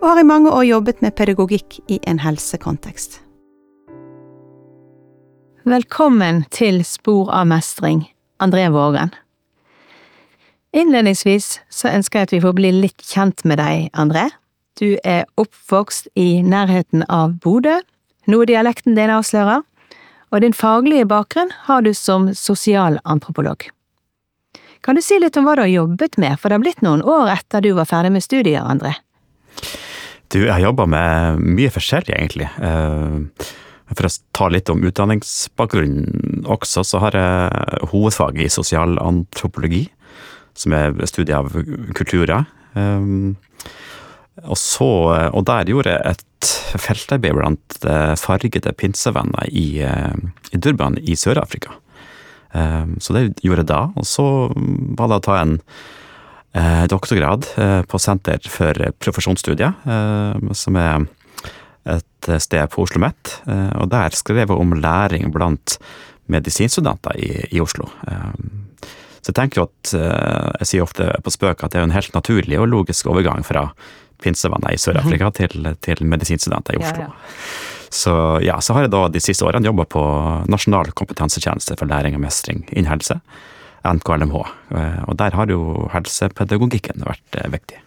og har i mange år jobbet med pedagogikk i en helsekontekst. Velkommen til Spor av mestring, André Vågen. Innledningsvis så ønsker jeg at vi får bli litt kjent med deg, André. Du er oppvokst i nærheten av Bodø, noe dialekten din avslører, og din faglige bakgrunn har du som sosialantropolog. Kan du si litt om hva du har jobbet med, for det har blitt noen år etter du var ferdig med studier, André? Du, jeg jobba med mye forskjellig, egentlig. Eh, for å ta litt om utdanningsbakgrunnen også, så har jeg hovedfag i sosialantropologi, som er studie av kulturer. Eh, og, så, og der gjorde jeg et feltarbeid blant fargede pinsevenner i, i Durban i Sør-Afrika. Eh, så det gjorde jeg da. Og så var det å ta en Eh, doktorgrad eh, på Senter for profesjonsstudier, eh, som er et sted på Oslo OsloMet. Og der skrev jeg om læring blant medisinstudenter i, i Oslo. Så jeg tenker jo at Jeg sier ofte på spøk at det er en helt naturlig og logisk overgang fra pinsevenner i Sør-Afrika mhm. til, til medisinstudenter i Oslo. Ja, ja. Så ja, så har jeg da de siste årene jobba på Nasjonal kompetansetjeneste for læring og mestring innen helse. NKLMH. Eh, og der har jo helsepedagogikken vært eh, viktig.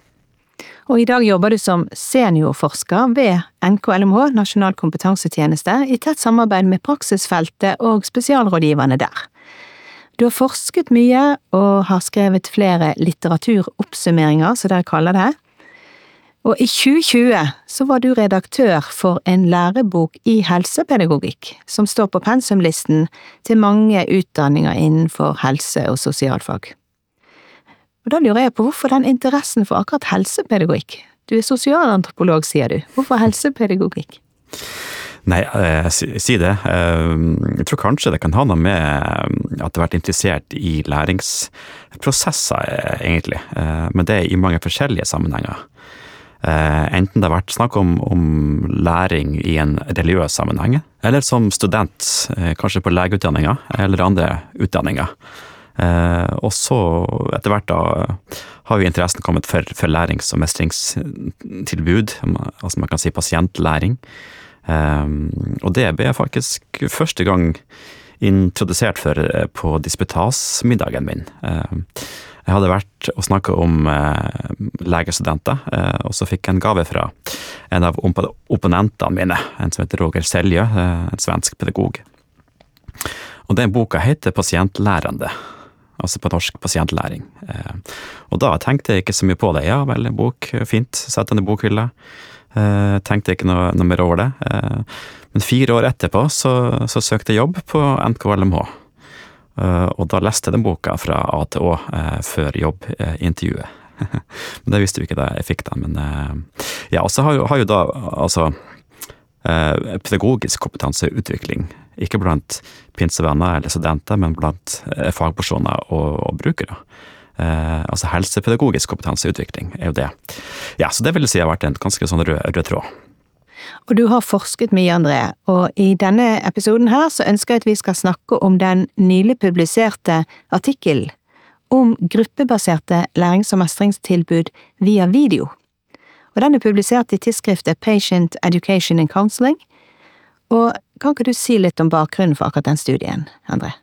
Og i dag jobber du som seniorforsker ved NKLMH, Nasjonal kompetansetjeneste, i tett samarbeid med praksisfeltet og spesialrådgiverne der. Du har forsket mye og har skrevet flere litteraturoppsummeringer, som dere kaller det. Og i 2020 så var du redaktør for en lærebok i helsepedagogikk, som står på pensumlisten til mange utdanninger innenfor helse- og sosialfag. Og da lurer jeg på hvorfor den interessen for akkurat helsepedagogikk? Du er sosialantropolog, sier du. Hvorfor helsepedagogikk? Nei, eh, si det. Eh, jeg tror kanskje det kan ha noe med at jeg har vært interessert i læringsprosesser, eh, egentlig. Men det er i mange forskjellige sammenhenger. Eh, enten det har vært snakk om, om, læring i en religiøs sammenheng, eller som student, eh, kanskje på legeutdanninga eller andre utdanninger. Eh, og så, etter hvert, da har jo interessen kommet for, for lærings- og mestringstilbud, altså man kan si pasientlæring. Og det ble jeg faktisk første gang introdusert for på disputasmiddagen min. Jeg hadde vært og snakka om eh, legestudenter, eh, og så fikk jeg en gave fra en av opponentene mine, en som heter Roger Seljø, eh, en svensk pedagog. Og den boka heter Pasientlærende, altså på norsk pasientlæring. Eh, og da tenkte jeg ikke så mye på det. Ja vel, bok, fint, sett den i bokhylla. Eh, tenkte ikke noe, noe, mer over det. Eh, men fire år etterpå så, så søkte jeg jobb på NKLMH. Eh, og da leste jeg den boka fra A til Å eh, før jobbintervjuet. men det visste jo ikke da jeg fikk den. Men eh, ja, og så har, har, jo da altså pedagogisk kompetanseutvikling, ikke blant pinsevenner eller studenter, men blant fagpersoner og, og brukere. Eh, altså helsepedagogisk kompetanseutvikling er jo det. Ja, så det vil si har vært en ganske sånn rød, rød tråd. Og du har forsket mye, André, og i denne episoden her så ønsker jeg at vi skal snakke om den nylig publiserte artikkelen om gruppebaserte lærings- og mestringstilbud via video. Og den er publisert i tidsskriftet Patient Education and Counseling. Og kan ikke du si litt om bakgrunnen for akkurat den studien, André?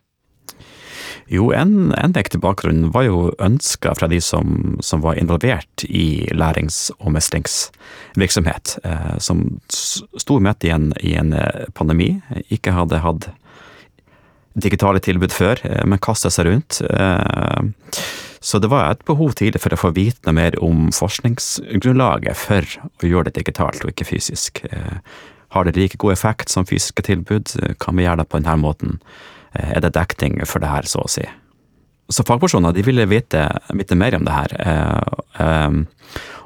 Jo, en, en viktig bakgrunn var jo ønska fra de som, som var involvert i lærings- og mestringsvirksomhet, eh, som sto midt i i en eh, pandemi, ikke hadde hatt digitale tilbud før, eh, men kastet seg rundt. Eh, så det var et behov tidlig for å få vite noe mer om forskningsgrunnlaget for å gjøre det digitalt og ikke fysisk. Eh, har det like god effekt som fysiske tilbud? Kan vi gjøre det på denne måten? Eh, er det dekning for det her, så å si. Så fagpersoner de ville vite, vite mer om det her. Eh, eh,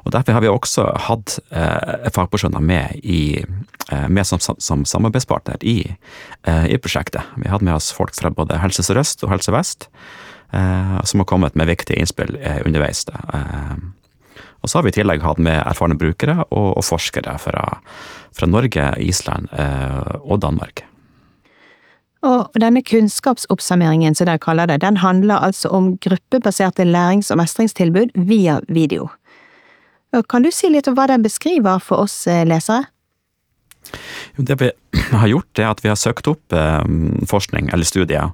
og Derfor har vi også hatt fagpersoner med i med som, som samarbeidspartner i, i, prosjektet. Vi hadde med oss folk fra både Helse Sør-Øst og Helse Vest, som har kommet med viktige innspill underveis. Og så har vi i tillegg hatt med erfarne brukere og, og forskere fra, fra, Norge, Island og Danmark. Og denne kunnskapsoppsummeringen, som dere kaller det, den handler altså om gruppebaserte lærings- og mestringstilbud via video. Kan du si litt om hva den beskriver for oss eh, lesere? Det vi har gjort, er at vi har søkt opp eh, forskning eller studier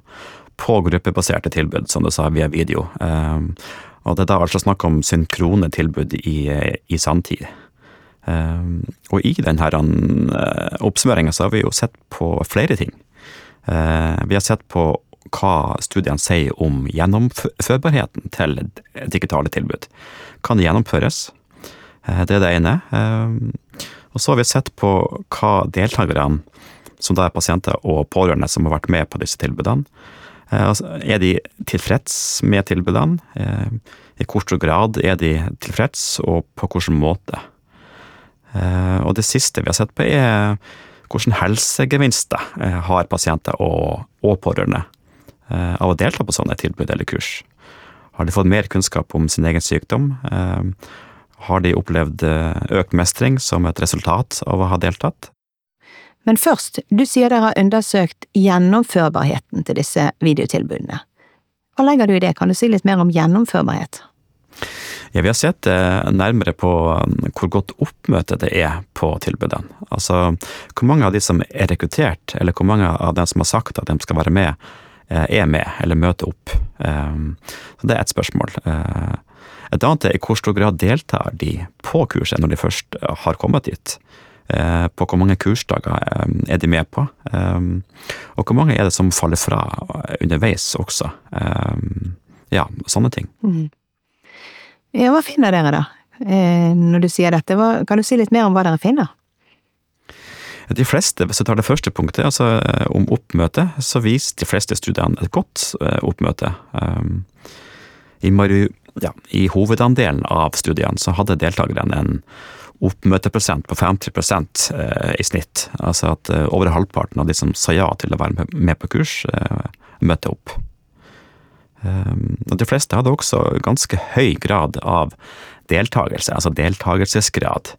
på gruppebaserte tilbud, som du sa, via video. Eh, og det er da altså snakk om synkrone tilbud i, i sanntid. og i denne uh, oppsummeringa så har vi jo sett på flere ting. Vi har sett på hva studiene sier om gjennomførbarheten til digitale tilbud. Kan det gjennomføres? Eh, det er det ene. Eh, og så har vi sett på hva deltakerne, som da er pasienter og pårørende som har vært med på disse tilbudene, eh, altså, er de tilfreds med tilbudene? I hvor stor grad er de tilfreds, og på hvilken måte? Og det siste vi har sett på, er hvilke helsegevinster har pasienter og, og pårørende av å delta på sånne tilbud eller kurs. Har de fått mer kunnskap om sin egen sykdom? har de opplevd eh, økt mestring som et resultat av å ha deltatt. Men først, du sier dere har undersøkt gjennomførbarheten til disse videotilbudene. Hva legger du i det, kan du si litt mer om gjennomførbarhet? Ja, Vi har sett eh, nærmere på um, hvor godt oppmøte det er på tilbudene. Altså hvor mange av de som er rekruttert, eller hvor mange av dem som har sagt at de skal være med, eh, er med eller møter opp. Det er ett spørsmål. Et annet er i hvor stor grad deltar de på kurset når de først eh, har kommet dit. Eh, på hvor mange kursdager eh, er de med på, og hvor mange er det som faller fra underveis også. Ja, sånne ting. Mm. Ja, hva finner dere da, når du sier dette? Kan du si litt mer om hva dere finner? De fleste, Hvis du tar det første punktet, altså om oppmøte, så viser de fleste studiene et godt oppmøte. I ja, I hovedandelen av studiene så hadde deltakerne en oppmøteprosent på 50 eh, i snitt. Altså at eh, over halvparten av de som sa ja til å være med på kurs, eh, møtte opp. Og de fleste hadde også ganske høy grad av deltakelse, altså deltakelsesgrad.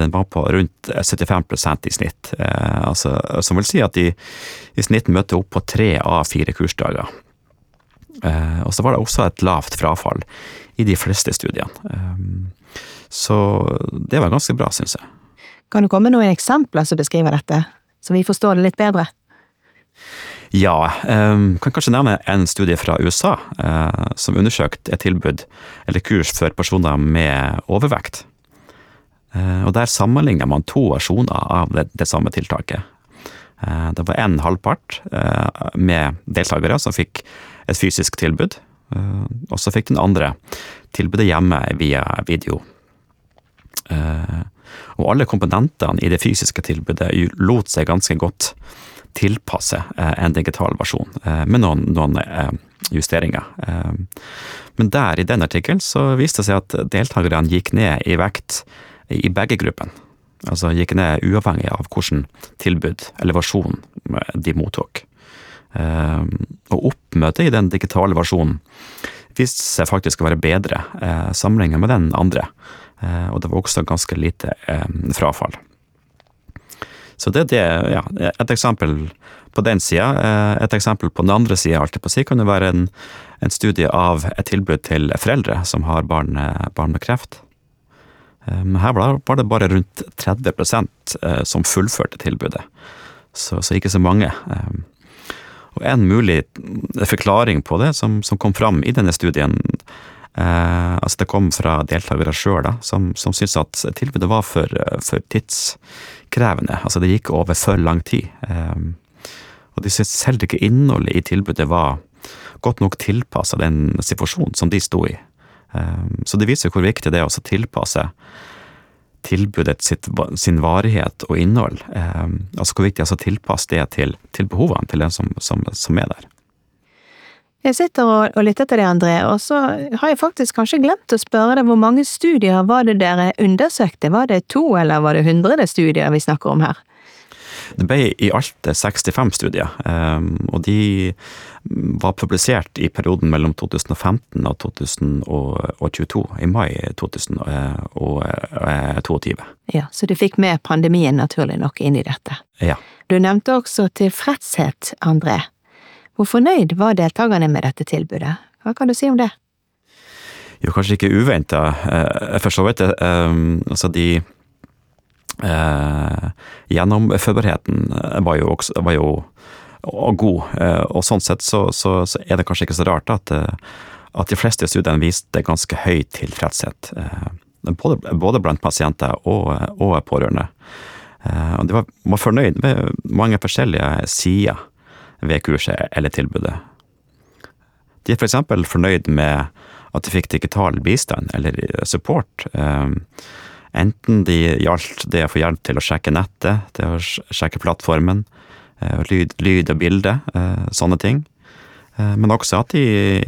Den var på rundt 75% i snitt, altså, som vil si at de i snitt møtte opp på tre av fire kursdager. Og så var det også et lavt frafall i de fleste studiene. Så det var ganske bra, syns jeg. Kan du komme med noen eksempler som beskriver dette, så vi forstår det litt bedre? Ja, um, kan kanskje nevne en studie fra USA uh, som undersøkte et tilbud eller kurs for personer med overvekt. Uh, og Der sammenligna man to versjoner av det, det samme tiltaket. Uh, det var en halvpart med deltakere som fikk et fysisk tilbud. Eh, og så fikk den andre tilbudet hjemme via video. Eh, og alle komponentene i det fysiske tilbudet lot seg ganske godt tilpasse eh, en digital versjon, med noen, noen justeringer. Men der, i den artikkelen, så viste det seg at deltakerne gikk ned i vekt i begge gruppene. Altså gikk ned uavhengig av hvilket tilbud eller versjon de mottok. Eh, og oppmøtet i den digitale versjonen viste seg faktisk å være bedre eh, sammenlignet med den andre. Eh, og det var også ganske lite frafall. Så det er ja, et eksempel på den sida. Et eksempel på den andre sida, si, kan jo være en, en, studie av et tilbud til foreldre som har barn, barn med kreft. Her var det bare rundt 30% som fullførte tilbudet, så, så ikke så mange. Og en mulig forklaring på det, som, som kom fram i denne studien, eh, altså det kom fra deltakere sjøl, som, som syntes at tilbudet var for, for, tidskrevende. Altså det gikk over for lang tid. Eh, og de syntes selv ikke innholdet i tilbudet var godt nok tilpassa den situasjonen som de sto i. Eh, så det viser hvor viktig det er å tilpasse tilbudet sitt, sin varighet og innhold. Eh, altså hvor viktig det er å tilpasse det til, til, behovene til den som, som, som, er der. Jeg sitter og, og lytter til det, André, og så har jeg faktisk kanskje glemt å spørre deg hvor mange studier var det dere undersøkte? Var det to, eller var det hundre studier vi snakker om her? Det ble i alt 65 studier, ehm, og de var publisert i perioden mellom 2015 og 2022, i mai 2022. Ja, så du fikk med pandemien naturlig nok inn i dette. Ja. Du nevnte også tilfredshet, André. Hvor fornøyd var deltakerne med dette tilbudet? Hva kan du si om det? Jo, kanskje ikke uventa, eh, for så vidt. Eh, altså, de eh, Gjennomførbarheten var jo, også, var jo god, eh, og sånn sett så, så, så, er det kanskje ikke så rart at, at de fleste studiene viste ganske høy tilfredshet. Både, både, blant pasienter og, og pårørende. Og de var, var fornøyd med mange forskjellige sider ved kurset eller tilbudet. De er for eksempel fornøyd med at de fikk digital bistand eller support Enten de gjaldt det å få hjelp til å sjekke nettet, til å sjekke plattformen, eh, lyd, lyd og bilde, eh, sånne ting. Eh, men også at de,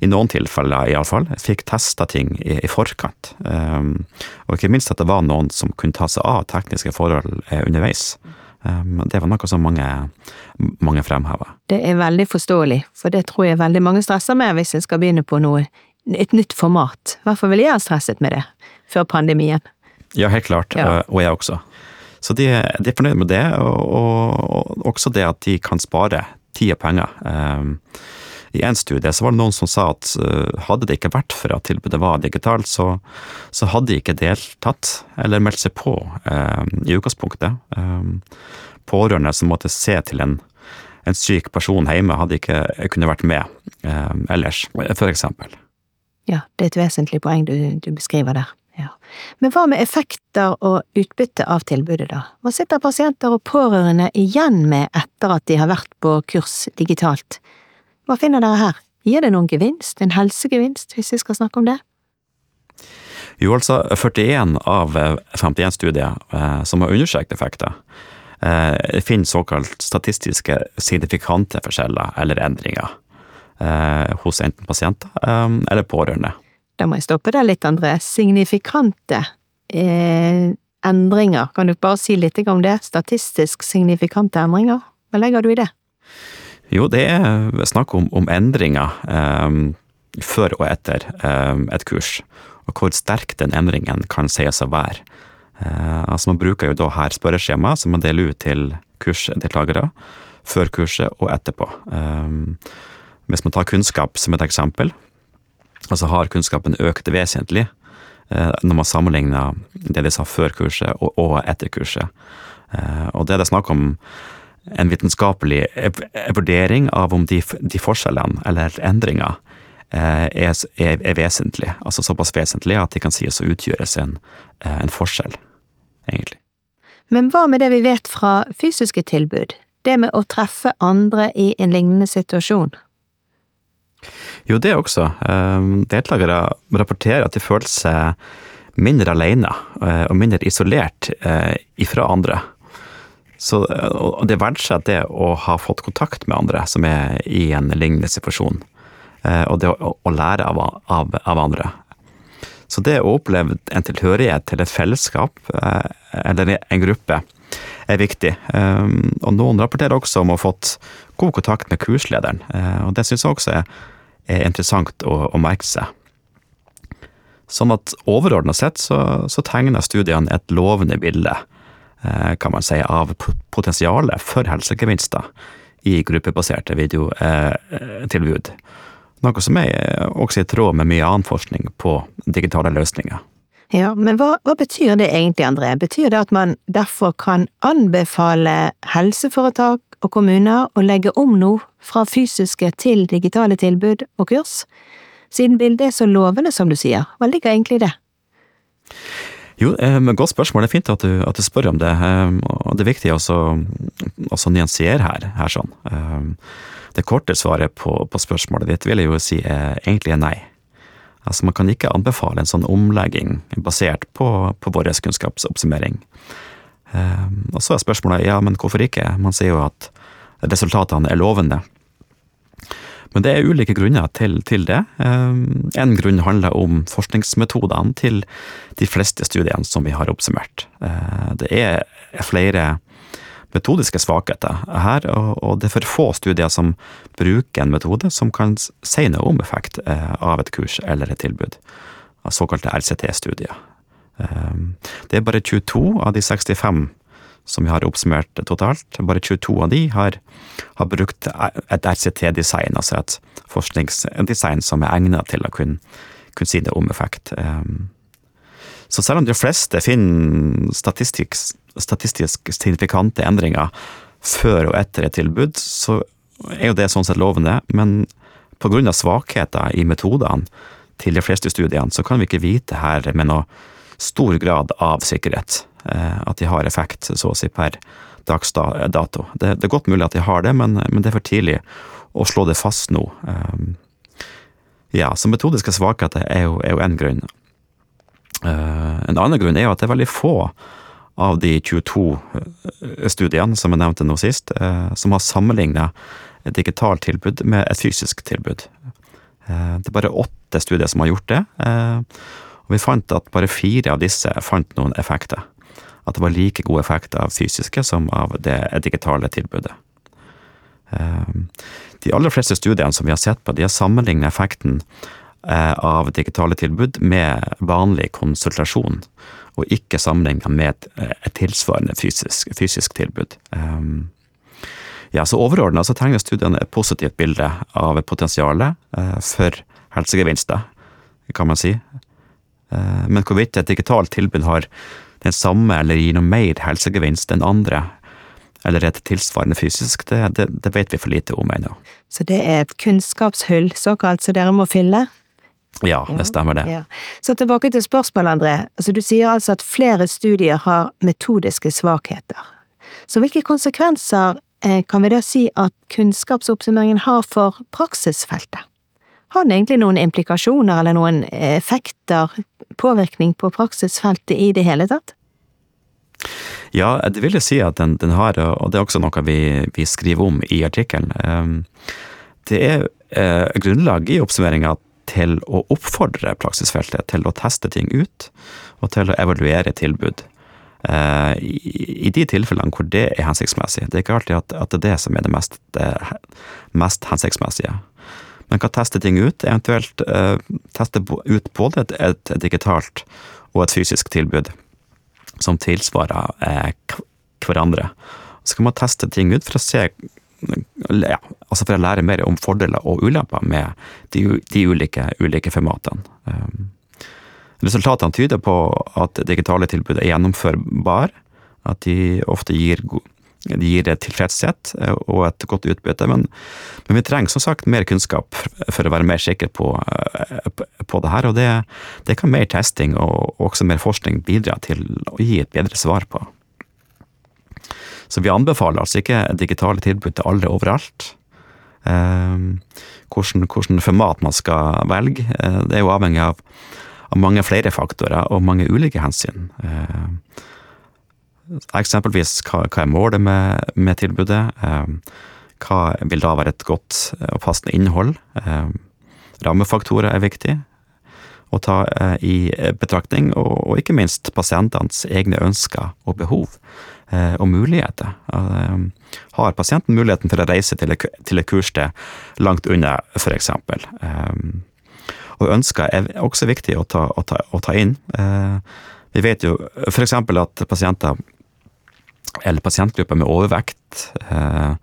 i noen tilfeller iallfall, fikk testa ting i, i, forkant. Og ikke minst at det var noen som kunne ta seg av tekniske forhold underveis. Det var noe som mange, mange fremheva. Det er veldig forståelig, for det tror jeg veldig mange stresser med hvis en skal begynne på noe, et nytt format. I hvert fall ville jeg ha stresset med det før pandemien. Ja, helt klart. Ja. Og jeg også. Så de, de, er fornøyd med det, og, og, også det at de kan spare tid og penger. Um, I en studie så var det noen som sa at uh, hadde det ikke vært for at tilbudet var digitalt, så, så hadde de ikke deltatt eller meldt seg på eh, i utgangspunktet. Eh, pårørende som måtte se til en, en syk person hjemme, hadde ikke kunnet vært med ellers, for eksempel. Ja, det er et vesentlig poeng du, du beskriver der. Ja. Men hva med effekter og utbytte av tilbudet, da? Hva sitter pasienter og pårørende igjen med etter at de har vært på kurs digitalt? Hva finner dere her? Gir det noen gevinst, en helsegevinst, hvis vi skal snakke om det? Jo, altså 41 av 51 eh, studier eh, som har undersøkt effekter, eh, finner såkalt statistiske signifikante forskjeller eller endringer eh, hos enten pasienter eller pårørende. Da må jeg stoppe deg litt, André. Signifikante eh, endringer, kan du bare si litt om det? Statistisk signifikante endringer? Hva legger du i det? Jo, det er snakk om, om endringer um, før og etter um, et kurs, og hvor sterk den endringen kan sies å være. Uh, altså Man bruker jo da her spørreskjema som man deler ut til kursdeltakere, før kurset og etterpå. Um, hvis man tar kunnskap som et eksempel, Altså har kunnskapen økt vesentlig uh, når man sammenligner det de sa før kurset og etter kurset. Uh, og det er det snakk om en vitenskapelig vurdering av om de, de forskjellene, eller endringer, eh, er, er, er vesentlige. Altså såpass vesentlige at de kan sies å utgjøres en, en forskjell, egentlig. Men hva med det vi vet fra fysiske tilbud? Det med å treffe andre i en lignende situasjon? Jo, det også. Deltakere rapporterer at de føler seg mindre alene eh, og mindre isolert eh, ifra andre. Så det verdsetter det å ha fått kontakt med andre som er i en lignende situasjon, eh, og det å, å lære av, av, av, andre. Så det å oppleve en tilhørighet til et fellesskap, eller en gruppe, er viktig. Ehm, og noen rapporterer også om å ha fått god kontakt med kurslederen, og det syns jeg også er er interessant å, å merke seg. Sånn at overordna sett så, så, tegner studiene et lovende bilde, eh, kan man si, av potensialet for helsegevinster i gruppebaserte videotilbud. Eh, Noe som er også i tråd med mye annen forskning på digitale løsninger. Ja, men hva, hva, betyr det egentlig, André? Betyr det at man derfor kan anbefale helseforetak og kommuner å legge om noe fra fysiske til digitale tilbud og kurs? Siden bildet er så lovende som du sier, hva ligger egentlig i det? Jo, eh, godt spørsmål. Det er fint at du, at du spør om det. Eh, og det er viktig å nyansere her, her sånn. Eh, det korte svaret på, på spørsmålet ditt vil jeg jo si er, egentlig er nei. Altså, man kan ikke anbefale en sånn omlegging basert på, på vår kunnskapsoppsummering. Ehm, og så er spørsmålet ja, men hvorfor ikke? Man sier jo at resultatene er lovende. Men det er ulike grunner til, til det. En grunn handler om forskningsmetodene til de fleste studiene som vi har oppsummert. Det er flere metodiske svakheter her, og det er for få studier som bruker en metode som kan si noe om effekt av et kurs eller et tilbud. Såkalte RCT-studier. Det er bare 22 av de 65 som vi har oppsummert totalt. Bare 22 av de har, har brukt et RCT-design, altså et forskningsdesign som er egnet til å kunne, kunne si det om effekt. Ehm, så selv om de fleste finner statistisk, statistisk signifikante endringer før og etter et tilbud, så er jo det sånn sett lovende, men av svakheter i metodene til de fleste studiene, så kan vi ikke vite her med noe stor grad av sikkerhet. Eh, at de har effekt, så å si, per dags dato. Det, er godt mulig at de har det, men, det er for tidlig å slå det fast nå. Eh, ja, så metodiske svakheter er jo, er en grunn. Eh, en annen grunn er jo at det er veldig få av de 22 studiene som jeg nevnte nå sist, som har sammenligna et digitalt tilbud med et fysisk tilbud. Det er bare åtte studier som har gjort det, vi fant at bare fire av disse fant noen effekter at det var like gode effekter av fysiske som av det digitale tilbudet. Ehm, de aller fleste studiene som vi har sett på, de har sammenlignet effekten eh, av digitale tilbud med vanlig konsultasjon, og ikke sammenlignet med et tilsvarende fysisk, fysisk tilbud. Ehm, ja, så Overordna tegner studiene et positivt bilde av potensialet eh, for helsegevinster, kan man si. Eh, men hvorvidt et digitalt tilbud har den samme eller gir noe mer helsegevinst enn andre, eller et tilsvarende fysisk, det, det, det vet vi for lite om ennå. Så det er et kunnskapshull, såkalt, som dere må fylle? Ja, det stemmer det. Ja. Så tilbake til spørsmålet, André. Altså, du sier altså at flere studier har metodiske svakheter. Så hvilke konsekvenser eh, kan vi da si at kunnskapsoppsummeringen har for praksisfeltet? Har den egentlig noen implikasjoner eller noen effekter, påvirkning på praksisfeltet i det hele tatt? Ja, det vil jeg si at den, den har, og det er også noe vi, vi skriver om i artikkelen. Ehm, det er eh, grunnlag i oppsummeringa til å oppfordre praksisfeltet til å teste ting ut, og til å evaluere tilbud. Eh, I de tilfellene hvor det er hensiktsmessig. Det er ikke alltid at det er det som er det mest, det mest hensiktsmessige. Man kan teste ting ut, eventuelt eh, teste ut både et, et, digitalt og et fysisk tilbud som tilsvarer eh, hverandre. Så kan man teste ting ut for å se ja, altså for å lære mer om fordeler og ulemper med de, de ulike, ulike, formatene. Um, resultatene tyder på at digitale tilbud er gjennomførbare, at de ofte gir god det gir tilfredshet eh, og et godt utbytte, men, men, vi trenger som sagt mer kunnskap for å være mer sikre på, eh, på det her. Og det, det, kan mer testing og også mer forskning bidra til å gi et bedre svar på. Så vi anbefaler altså ikke digitale tilbud til alle overalt. Eh, hvordan, format man skal velge, det er jo avhengig av, av mange flere faktorer og mange ulike hensyn. Eksempelvis hva, hva er målet med, med, tilbudet? Ehm, hva vil da være et godt og passende innhold? Ehm, rammefaktorer er viktig å ta eh, i betraktning, og, og ikke minst pasientenes egne ønsker og behov eh, og muligheter. Ehm, har pasienten muligheten til å reise til et, til kurssted langt unna, f.eks.? Og ønsker er også viktig å ta, å ta, å ta inn. Vi vet jo f.eks. at pasienter eller pasientgrupper med overvekt, eh,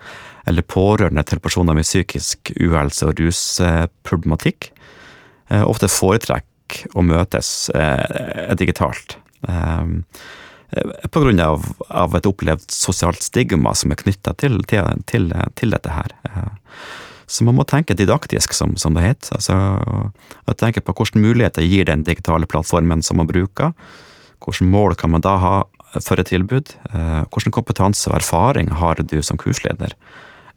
eller pårørende til personer med psykisk uhelse og rusproblematikk, eh, ofte foretrekker å møtes eh, digitalt. På grunn av, av, et opplevd sosialt stigma som er knytta til, til, til, dette her. Så man må tenke didaktisk, som, som det heter. Altså, tenke på hvilke muligheter gir den digitale plattformen som man bruker. Hvilke mål kan man da ha for et tilbud. Eh, hvilken kompetanse og erfaring har du som kursleder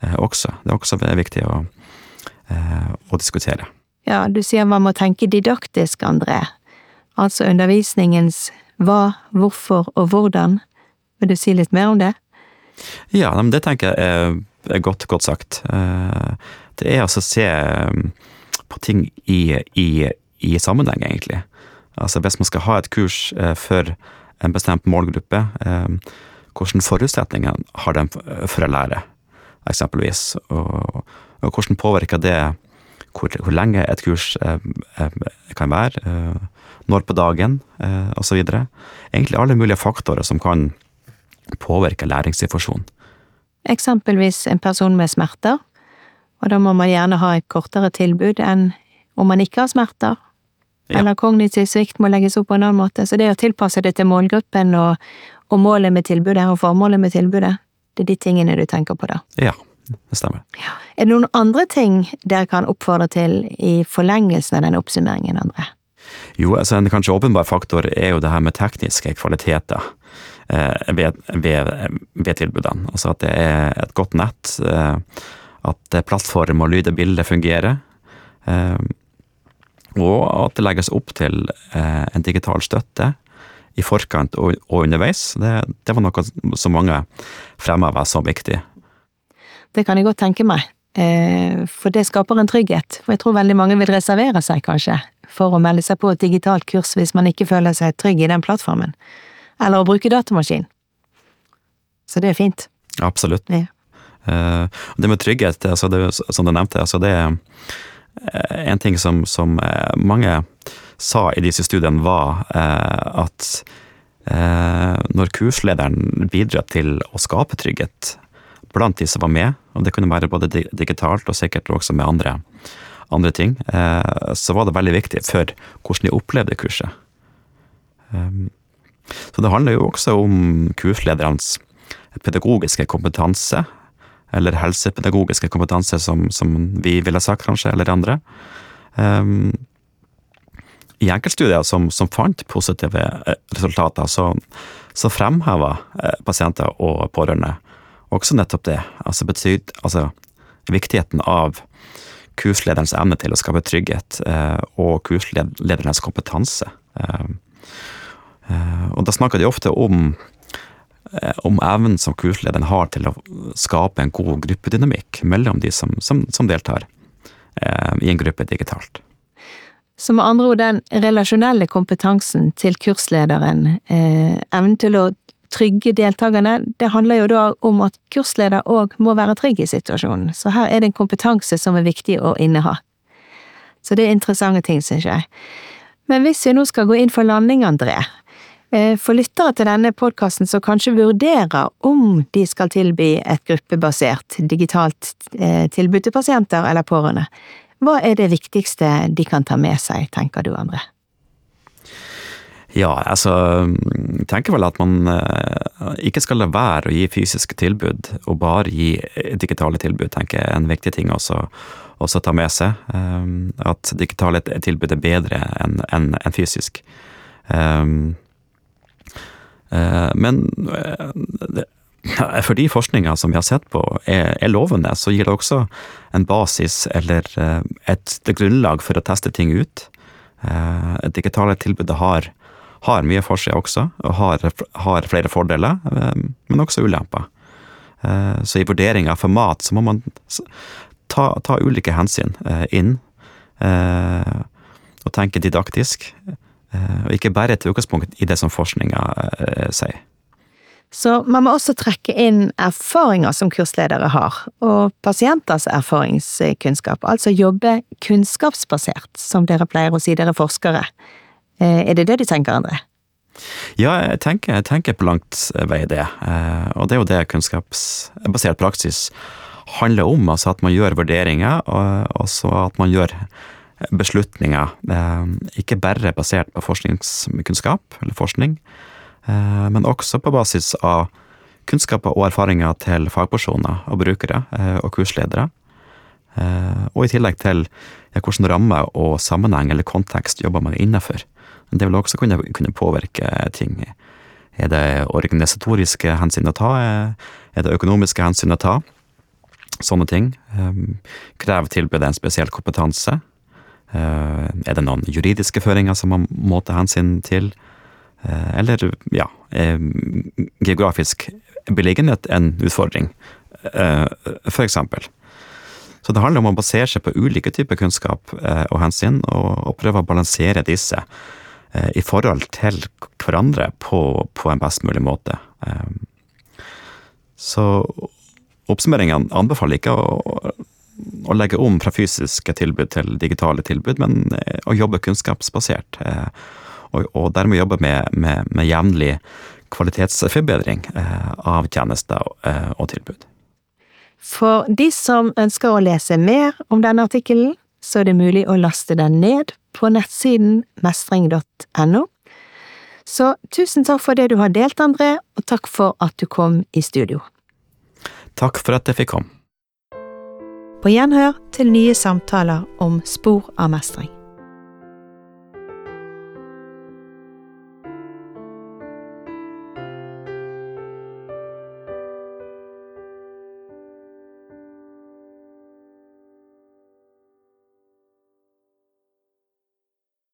eh, også? Det er også viktig å, eh, å diskutere. Ja, du sier man må tenke didaktisk, André. Altså undervisningens hva, hvorfor og hvordan. Vil du si litt mer om det? Ja, det tenker jeg er godt, godt sagt. Det er altså å se på ting i, i, i sammenheng, egentlig. Altså Hvis man skal ha et kurs for en bestemt målgruppe, hvilke forutsetninger har de for å lære, eksempelvis? Og, og hvordan påvirker det hvor, hvor lenge et kurs kan være? når på dagen, eh, osv. Egentlig alle mulige faktorer som kan påvirke læringssituasjonen. Eksempelvis en person med smerter, og da må man gjerne ha et kortere tilbud enn om man ikke har smerter. Eller kognitiv svikt må legges opp på en annen måte. Så det å tilpasse det til målgruppen og, og målet med tilbudet og formålet med tilbudet, det er de tingene du tenker på da? Ja, det stemmer. Ja. Er det noen andre ting dere kan oppfordre til i forlengelsen av den oppsummeringen, André? Jo, altså en kanskje åpenbar faktor er jo det her med tekniske kvaliteter eh, ved, ved, ved, tilbudene. Altså at det er et godt nett, eh, at plattform og lyd og bilde fungerer. Eh, og at det legges opp til eh, en digital støtte i forkant og, underveis. Det, det, var noe som mange fremheva som viktig. Det kan jeg godt tenke meg. Eh, for det skaper en trygghet. For jeg tror veldig mange vil reservere seg, kanskje, for å melde seg på et digitalt kurs hvis man ikke føler seg trygg i den plattformen. Eller å bruke datamaskin. Så det er fint. Absolutt. Ja. Uh, det med trygghet, altså det, som du nevnte, altså det er en ting som, som mange sa i disse studiene, var uh, at når kurslederen bidrar til å skape trygghet blant de som var med, og det kunne være både digitalt og sikkert også med andre, andre ting, eh, så var det veldig viktig for hvordan de opplevde kurset. Ehm, så det handler jo også om kurslederens pedagogiske kompetanse, eller helsepedagogiske kompetanse, som, som vi ville sagt, kanskje, eller andre. Um, I enkeltstudier som, som, fant positive eh, resultater, så, så fremheva eh, pasienter og pårørende også nettopp det. Altså, betyd, altså viktigheten av kurslederens evne til å skape trygghet, eh, og kurslederens kompetanse. Eh, eh, og da snakker de ofte om, om evnen som kurslederen har til å skape en god gruppedynamikk mellom de som, som, som deltar i en gruppe digitalt. Så med andre ord den relasjonelle kompetansen til kurslederen, evnen til å trygge deltakerne, det handler jo da om at kursleder òg må være trygg i situasjonen, så her er det en kompetanse som er viktig å inneha. Så det er interessante ting, synes jeg. Men hvis vi nå skal gå inn for landing, André, eh, for lyttere til denne podkasten som kanskje vurderer om de skal tilby et gruppebasert digitalt eh, tilbud til pasienter eller pårørende, hva er det viktigste de kan ta med seg, tenker du, André? Ja, altså tenker vel at man uh, ikke skal la være å gi fysiske tilbud, og bare gi digitale tilbud, tenker jeg er en viktig ting også, også ta med seg. At digitale tilbud er bedre enn en, en fysisk. Men uh, det, fordi forskninga som vi har sett på er, er, lovende, så gir det også en basis eller et, et grunnlag for å teste ting ut. digitale tilbudet har har mye for seg også, og har, har flere fordeler, eh, men også ulemper. Eh, så i vurderinga for mat så må man ta, ta ulike hensyn eh, inn, og tenke didaktisk. Og ikke bare til utgangspunkt i det som forskninga sier. Så man må også trekke inn erfaringer som kursledere har, og pasienters erfaringskunnskap, altså jobbe kunnskapsbasert, som dere pleier å si, dere forskere. Eh, er det det du tenker, André? Ja, jeg tenker, jeg tenker på langt vei det. Eh, og det er jo det kunnskapsbasert praksis handler om. Altså at man gjør vurderinger, og så at man gjør beslutninger. Eh, ikke bare basert på forskningskunnskap, eller forskning, men også på basis av kunnskaper og erfaringer til fagpersoner og brukere og kursledere. Og i tillegg til hvordan ramme og sammenheng eller kontekst jobber man innenfor. Det vil også kunne, kunne påvirke ting. Er det organisatoriske hensyn å ta? Er det økonomiske hensyn å ta? Sånne ting. Krever tilbudet en spesiell kompetanse? Ehm, er det noen juridiske føringer som man må ta hensyn til? Ehm, eller, ja, geografisk beliggenhet en utfordring for eksempel. Så det handler om å basere seg på ulike typer kunnskap og hensyn, og, prøve å balansere disse i forhold til hverandre på, på en best mulig måte. Så oppsummeringen anbefaler ikke å, å legge om fra fysiske tilbud til digitale tilbud, men å jobbe kunnskapsbasert og, og dermed jobbe med, med, med jevnlig kvalitetsforbedring eh, av tjenester eh, og tilbud. For de som ønsker å lese mer om denne artikkelen, så er det mulig å laste den ned på nettsiden mestring.no. Så tusen takk for det du har delt, André, og takk for at du kom i studio. Takk for at jeg fikk komme. På gjenhør til nye samtaler om spor av mestring.